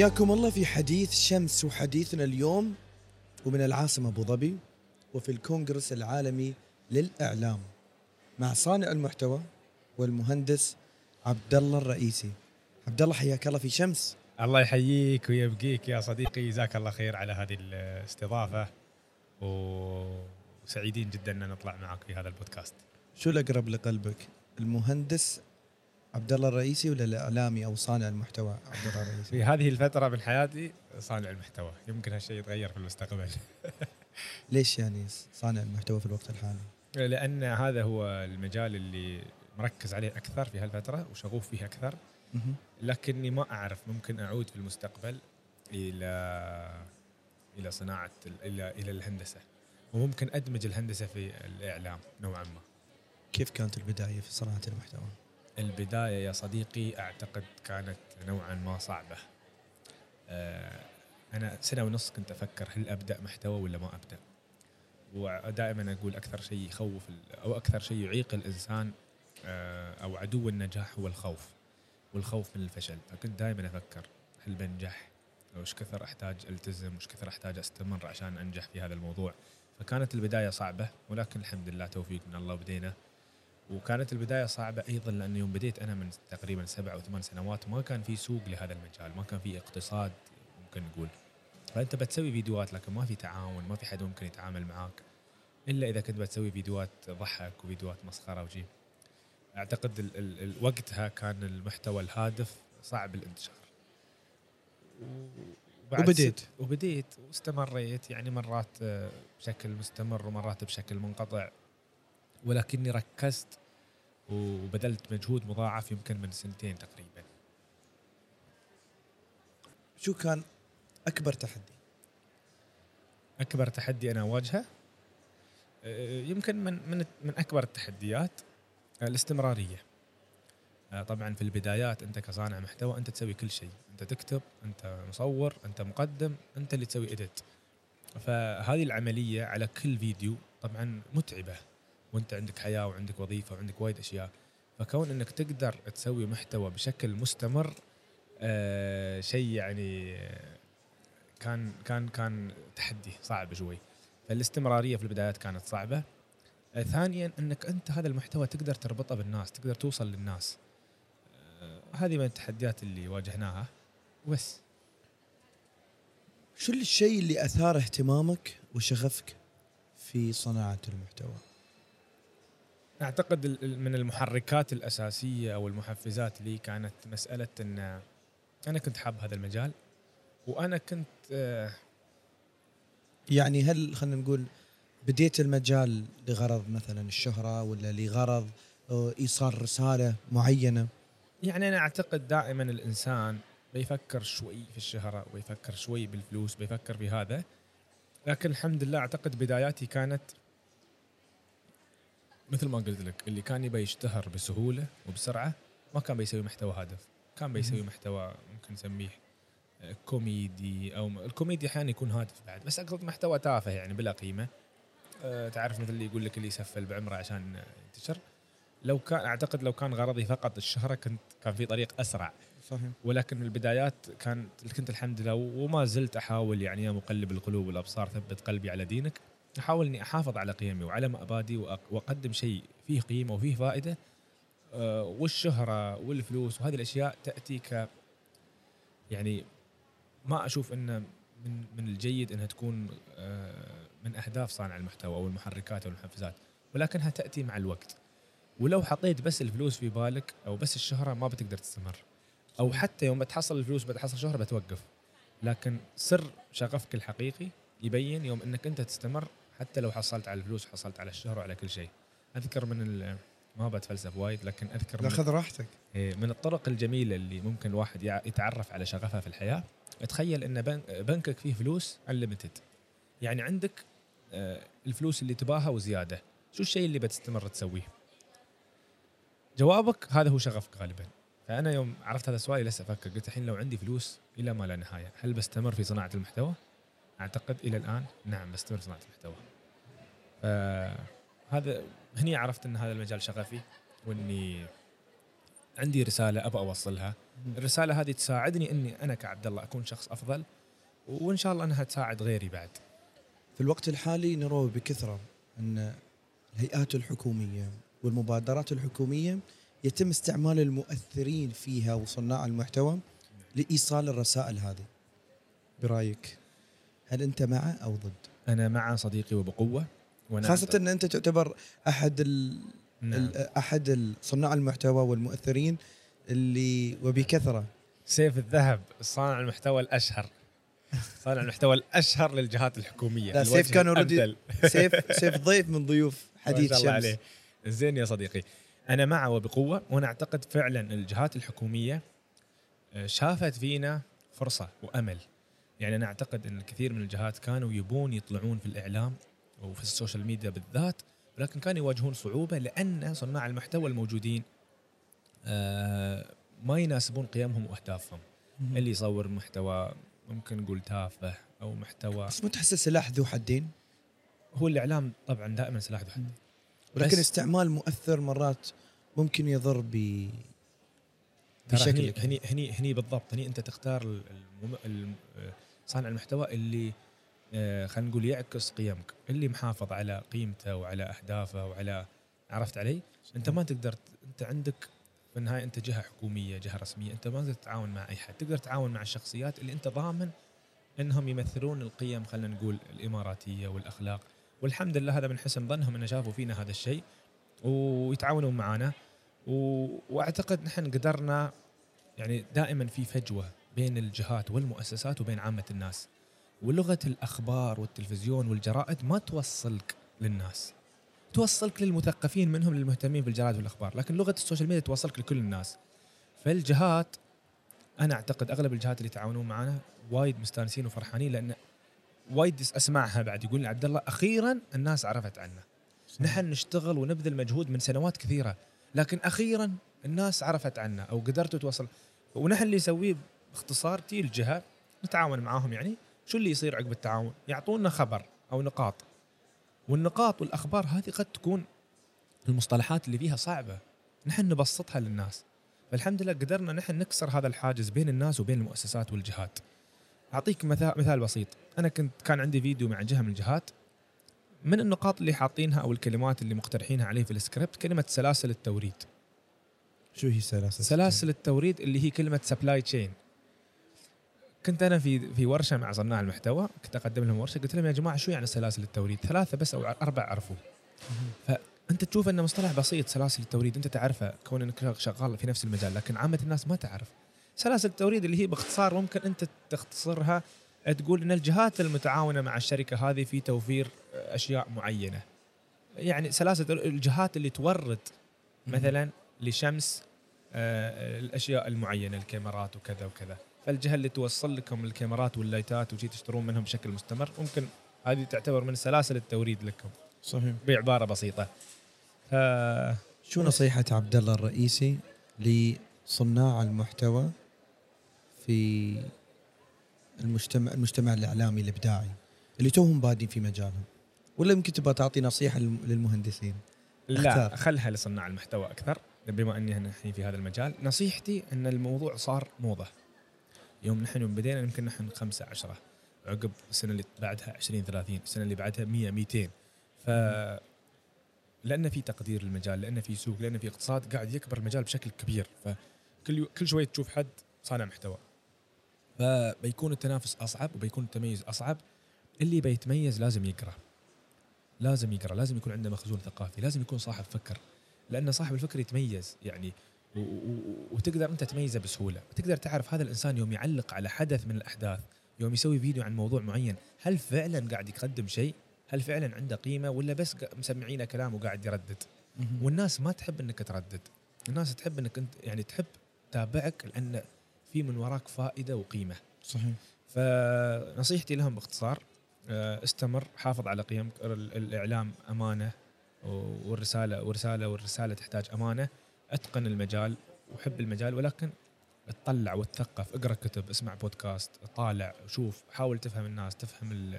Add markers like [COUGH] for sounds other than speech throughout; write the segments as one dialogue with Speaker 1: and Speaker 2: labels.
Speaker 1: حياكم الله في حديث شمس وحديثنا اليوم ومن العاصمة أبو ظبي وفي الكونغرس العالمي للإعلام مع صانع المحتوى والمهندس عبد الله الرئيسي. عبد الله حياك الله في شمس.
Speaker 2: الله يحييك ويبقيك يا صديقي. جزاك الله خير على هذه الاستضافة وسعيدين جدا أن نطلع معك في هذا البودكاست.
Speaker 1: شو الأقرب لقلبك المهندس عبد الله الرئيسي ولا الإعلامي أو صانع المحتوى عبد الله الرئيسي؟
Speaker 2: في هذه الفترة من حياتي صانع المحتوى يمكن هالشيء يتغير في المستقبل [LAUGHS]
Speaker 1: ليش يعني صانع المحتوى في الوقت الحالي؟
Speaker 2: لأن هذا هو المجال اللي مركز عليه أكثر في هالفترة وشغوف فيه
Speaker 1: مهم.
Speaker 2: لكني ما أعرف ممكن أعود في المستقبل إلى إلى صناعة ال- إلى إلى الهندسة وممكن أدمج الهندسة في الإعلام نوعا ما
Speaker 1: كيف كانت البداية في صناعة المحتوى؟
Speaker 2: البداية يا صديقي أعتقد كانت نوعا ما صعبة. آه، أنا سنة ونص كنت أفكر هل أبدأ محتوى ولا ما أبدأ. ودائما أقول أكثر شيء يخوف أو أكثر شيء يعيق الإنسان آه، أو عدو النجاح هو الخوف والخوف من الفشل. فكنت دائما أفكر هل بنجح؟ وش كثر أحتاج ألتزم؟ وش كثر أحتاج أستمر عشان أنجح في هذا الموضوع؟ فكانت البداية صعبة ولكن الحمد لله توفيق من الله بدينا وكانت البداية صعبة أيضا لأن يوم بديت أنا من تقريبا سبع أو ثمان سنوات ما كان في سوق لهذا المجال، ما كان في اقتصاد ممكن نقول. فأنت بتسوي فيديوهات لكن ما في تعاون، ما في حد ممكن يتعامل معاك إلا إذا كنت بتسوي فيديوهات ضحك وفيديوهات مسخرة وجي. أعتقد ال ال ال وقتها كان المحتوى الهادف صعب الانتشار.
Speaker 1: وبديت.
Speaker 2: وبديت واستمريت يعني مرات آه، بشكل مستمر ومرات بشكل منقطع ولكني ركزت وبذلت مجهود مضاعف يمكن من سنتين تقريبا.
Speaker 1: شو كان أكبر تحدي؟
Speaker 2: أكبر تحدي أنا أواجهه؟ يمكن من من من أكبر التحديات الاستمرارية. طبعا في البدايات أنت كصانع محتوى أنت تسوي كل شيء. أنت تكتب أنت مصور أنت مقدم أنت اللي تسوي اديت فهذه العملية على كل فيديو طبعا متعبة. وانت عندك حياة وعندك وظيفة وعندك وايد أشياء. فكون إنك تقدر تسوي محتوى بشكل مستمر آه شيء يعني آه، كان كان كان تحدي صعب شوي. فالاستمرارية في البدايات كانت صعبة. آه ثانيا إنك أنت هذا المحتوى تقدر تربطه بالناس تقدر توصل للناس. آه هذه من التحديات اللي واجهناها. بس.
Speaker 1: شو الشيء اللي أثار اهتمامك وشغفك في صناعة المحتوى؟
Speaker 2: أعتقد من المحركات الأساسية أو المحفزات لي كانت مسألة إن أنا كنت حاب هذا المجال وأنا كنت آه
Speaker 1: يعني هل خلينا نقول بديت المجال لغرض مثلا الشهرة ولا لغرض آه، إيصال رسالة معينة؟
Speaker 2: يعني أنا أعتقد دائما الإنسان بيفكر شوي في الشهرة ويفكر شوي بالفلوس بيفكر في هذا لكن الحمد لله أعتقد بداياتي كانت مثل ما قلت لك اللي كان يبي يشتهر بسهولة وبسرعة ما كان بيسوي محتوى هادف. كان بيسوي محتوى ممكن نسميه آه، كوميدي أو الكوميدي أحيانا يكون هادف بعد بس أقصد محتوى تافه يعني بلا قيمة. أه تعرف مثل اللي يقول لك اللي يسفل بعمره عشان آه، ينتشر لو كان أعتقد لو كان غرضي فقط الشهرة كنت كان في طريق أسرع.
Speaker 1: صحيح.
Speaker 2: ولكن البدايات كان كنت الحمد لله وما زلت أحاول يعني يا مقلب القلوب والأبصار ثبت قلبي على دينك. أحاول إني أحافظ على قيمي وعلى مبادئي وأقدم شيء فيه قيمة وفيه فائدة آه، والشهرة والفلوس وهذه الأشياء تأتي ك يعني ما أشوف إن من من الجيد إنها تكون آه، من أهداف صانع المحتوى أو المحركات أو المحفزات ولكنها تأتي مع الوقت. ولو حطيت بس الفلوس في بالك أو بس الشهرة ما بتقدر تستمر. أو حتى يوم بتحصل الفلوس بتحصل شهرة بتوقف. لكن سر شغفك الحقيقي يبين يوم إنك أنت تستمر حتى لو حصلت على الفلوس وحصلت على الشهره وعلى كل شيء. أذكر من ال- ما بتفلسف وايد لكن أذكر
Speaker 1: لا
Speaker 2: من,
Speaker 1: خذ راحتك.
Speaker 2: إيه، من الطرق الجميلة اللي ممكن الواحد يتعرف على شغفها في الحياة. تخيل إن بن- بنكك فيه فلوس انليمتد يعني عندك آه، الفلوس اللي تباها وزيادة. شو الشيء اللي بتستمر تسويه؟ جوابك هذا هو شغفك غالبا. فأنا يوم عرفت هذا السؤال لسه أفكر قلت الحين لو عندي فلوس إلى ما لا نهاية. هل بستمر في صناعة المحتوى؟ أعتقد إلى الآن نعم بستمر في صناعة المحتوى. فهذا هني عرفت إن هذا المجال شغفي وإني عندي رسالة ابى أوصلها. الرسالة هذه تساعدني إني أنا كعبد الله أكون شخص أفضل وإن شاء الله إنها تساعد غيري بعد.
Speaker 1: في الوقت الحالي نروى بكثرة إن الهيئات الحكومية والمبادرات الحكومية يتم استعمال المؤثرين فيها وصناع المحتوى لإيصال الرسائل هذه. برأيك هل أنت مع أو ضد؟
Speaker 2: أنا مع صديقي وبقوة.
Speaker 1: خاصة إن أنت تعتبر أحد ال...
Speaker 2: نعم.
Speaker 1: ال... أحد صناع المحتوى والمؤثرين اللي وبكثرة.
Speaker 2: سيف الذهب صانع المحتوى الأشهر. [LAUGHS] صانع المحتوى الأشهر للجهات الحكومية.
Speaker 1: لا، سيف كان
Speaker 2: الأبدل. [LAUGHS]
Speaker 1: سيف سيف ضيف من ضيوف [LAUGHS] حديث شمس.
Speaker 2: عليه. زين يا صديقي. أنا معه وبقوة وأنا أعتقد فعلا الجهات الحكومية آه، شافت فينا فرصة وأمل. يعني أنا أعتقد إن الكثير من الجهات كانوا يبون يطلعون في الإعلام وفي ال social media بالذات ولكن كانوا يواجهون صعوبة لأن صناع المحتوى الموجودين آه، ما يناسبون قيمهم وأهدافهم. اللي يصور محتوى ممكن نقول تافه أو محتوى
Speaker 1: بس ما تحس سلاح ذو حدين؟
Speaker 2: هو الإعلام طبعا دائما سلاح ذو حدين.
Speaker 1: ولكن استعمال مؤثر مرات ممكن يضر ب
Speaker 2: ترى هني هني هني بالضبط هني أنت تختار. آه، صانع المحتوى اللي خلينا نقول يعكس قيمك اللي محافظ على قيمته وعلى أهدافه وعلى عرفت علي؟ أنت ما تقدر أنت عندك في النهاية أنت جهة حكومية جهة رسمية أنت ما تقدر تتعاون مع أي حد تقدر تتعاون مع الشخصيات اللي أنت ضامن إنهم يمثلون القيم خلينا نقول الإماراتية والأخلاق. والحمد لله هذا من حسن ظنهم ان شافوا فينا هذا الشيء ويتعاونون معنا و... وأعتقد نحن قدرنا يعني دائما في فجوة بين الجهات والمؤسسات وبين عامة الناس. ولغة الأخبار والتلفزيون والجرائد ما توصلك للناس. توصلك للمثقفين منهم للمهتمين بالجرائد والأخبار لكن لغة ال social media توصلك لكل الناس. فالجهات أنا أعتقد أغلب الجهات اللي يتعاونون معنا وايد مستانسين وفرحانين لأن وايد أسمعها بعد يقول لي عبد الله أخيرا الناس عرفت عنا. نحن نشتغل ونبذل مجهود من سنوات كثيرة لكن أخيرا الناس عرفت عنا أو قدرتوا توصل. ونحن اللي نسويه باختصار تي الجهة نتعاون معاهم يعني شو اللي يصير عقب التعاون؟ يعطونا خبر أو نقاط. والنقاط والأخبار هذه قد تكون المصطلحات اللي فيها صعبة. نحن نبسطها للناس. فالحمد لله قدرنا نحن نكسر هذا الحاجز بين الناس وبين المؤسسات والجهات. أعطيك مثال مثال بسيط. أنا كنت كان عندي فيديو مع جهة من الجهات. من النقاط اللي حاطينها أو الكلمات اللي مقترحينها عليه في السكريبت كلمة سلاسل التوريد.
Speaker 1: شو هي سلاسل
Speaker 2: سلاسل التوريد اللي هي كلمة supply chain كنت أنا في في ورشة مع صناع المحتوى كنت أقدم لهم ورشة قلت لهم يا جماعة شو يعني سلاسل التوريد ثلاثة بس أو أربع عرفوا. فأنت تشوف إنه مصطلح بسيط سلاسل التوريد أنت تعرفه كون انك شغال في نفس المجال لكن عامة الناس ما تعرف. سلاسل التوريد اللي هي باختصار ممكن أنت تختصرها تقول إن الجهات المتعاونة مع الشركة هذه في توفير أشياء معينة. يعني سلاسل الجهات اللي تورد مثلا لشمس آه، الأشياء المعينة الكاميرات وكذا وكذا. فالجهه اللي توصل لكم الكاميرات واللايتات وشي تشترون منهم بشكل مستمر. ممكن هذه تعتبر من سلاسل التوريد لكم.
Speaker 1: صحيح.
Speaker 2: بعباره بسيطة. ف
Speaker 1: شو نصيحة عبد الله الرئيسي لصناع المحتوى في المجتمع المجتمع الإعلامي الإبداعي اللي توهم بادين في مجالهم؟ ولا يمكن تبغى تعطي نصيحة للم- للمهندسين؟
Speaker 2: لا
Speaker 1: أختار.
Speaker 2: خلها لصناع المحتوى أكثر. بما أني إحنا الحين في هذا المجال نصيحتي إن الموضوع صار موضة. يوم نحن بدينا يمكن نحن خمسة عشرة عقب السنة اللي بعدها 20 30 السنة اللي بعدها 100 200 ف لأن في تقدير للمجال لأن في سوق لأن في اقتصاد قاعد يكبر المجال بشكل كبير. فكل كل شوي تشوف حد صانع محتوى. فبيكون التنافس أصعب وبيكون التميز أصعب. اللي بيتميز لازم يقرأ. لازم يقرأ لازم يكون عنده مخزون ثقافي لازم يكون صاحب فكر. لأن صاحب الفكر يتميز يعني وتقدر انت تميزه بسهولة. وتقدر تعرف هذا الإنسان يوم يعلق على حدث من الأحداث يوم يسوي فيديو عن موضوع معين هل فعلا قاعد يقدم شيء؟ هل فعلا عنده قيمة؟ ولا بس مسمعينه كلام وقاعد يردد؟ والناس ما تحب إنك تردد. الناس تحب إنك أنت يعني تحب تتابعك لأن في من وراك فائدة وقيمة.
Speaker 1: صحيح.
Speaker 2: فنصيحتي لهم باختصار آه، استمر حافظ على قيمك ال- الإعلام أمانة والرسالة والرسالة والرسالة تحتاج أمانة. أتقن المجال وحب المجال ولكن اطلع وتثقف أقرأ كتب أسمع بودكاست طالع شوف حاول تفهم الناس تفهم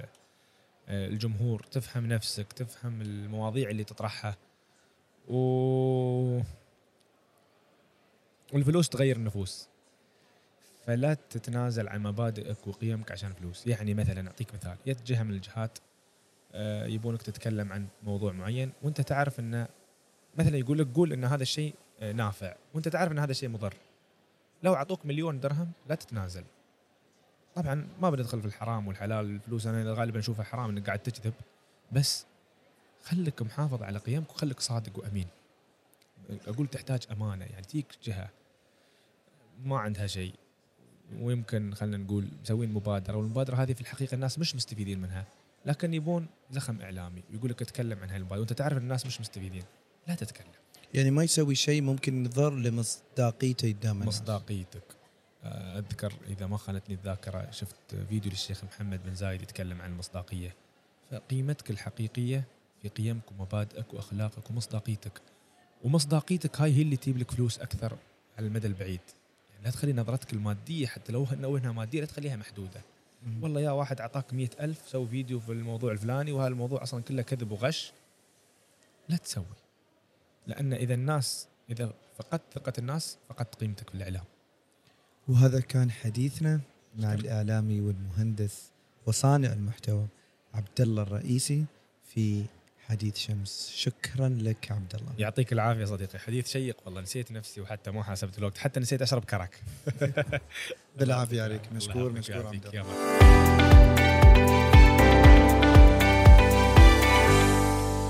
Speaker 2: آه، الجمهور تفهم نفسك تفهم المواضيع اللي تطرحها. و والفلوس تغير النفوس. فلا تتنازل عن مبادئك وقيمك عشان فلوس. يعني مثلا أعطيك مثال. جهة من الجهات آه، يبونك تتكلم عن موضوع معين وأنت تعرف إنه مثلا يقول لك قول إن هذا الشيء نافع. وأنت تعرف إن هذا الشيء مضر. لو أعطوك مليون درهم لا تتنازل. طبعا ما بندخل في الحرام والحلال الفلوس أنا غالبا اشوفها حرام إنك قاعد تكذب بس خليك محافظ على قيمك وخليك صادق وأمين. أقول تحتاج أمانة يعني تجيك جهة. ما عندها شيء. ويمكن خلينا نقول مسوين مبادرة والمبادرة هذه في الحقيقة الناس مش مستفيدين منها. لكن يبون زخم إعلامي يقول لك اتكلم عن هالمبادرة. وأنت تعرف إن الناس مش مستفيدين. لا تتكلم.
Speaker 1: يعني ما يسوي شيء ممكن يضر لمصداقيته قدام الناس.
Speaker 2: مصداقيتك. آه، أذكر إذا ما خانتني الذاكرة شفت فيديو للشيخ محمد بن زايد يتكلم عن المصداقية. فقيمتك الحقيقية في قيمك ومبادئك وأخلاقك ومصداقيتك. ومصداقيتك هاي هي اللي تجيب لك فلوس أكثر على المدى البعيد. يعني لا تخلي نظرتك المادية حتى لو انه إنها مادية لا تخليها محدودة. والله يا واحد أعطاك مئة ألف سوي فيديو في الموضوع الفلاني وهذا الموضوع أصلا كله كذب وغش. لا تسوي. لأن إذا الناس إذا فقدت ثقة الناس فقدت قيمتك في الإعلام.
Speaker 1: وهذا كان حديثنا مع
Speaker 2: شكراً.
Speaker 1: الإعلامي والمهندس وصانع المحتوى عبد الله الرئيسي في حديث شمس. شكرا لك عبد الله
Speaker 2: يعطيك العافية صديقي. حديث شيق والله. نسيت نفسي وحتى ما حاسبت الوقت. حتى نسيت أشرب كرك. [LAUGHS] [LAUGHS]
Speaker 1: بالعافية عليك. مشكور مشكور. عبد الله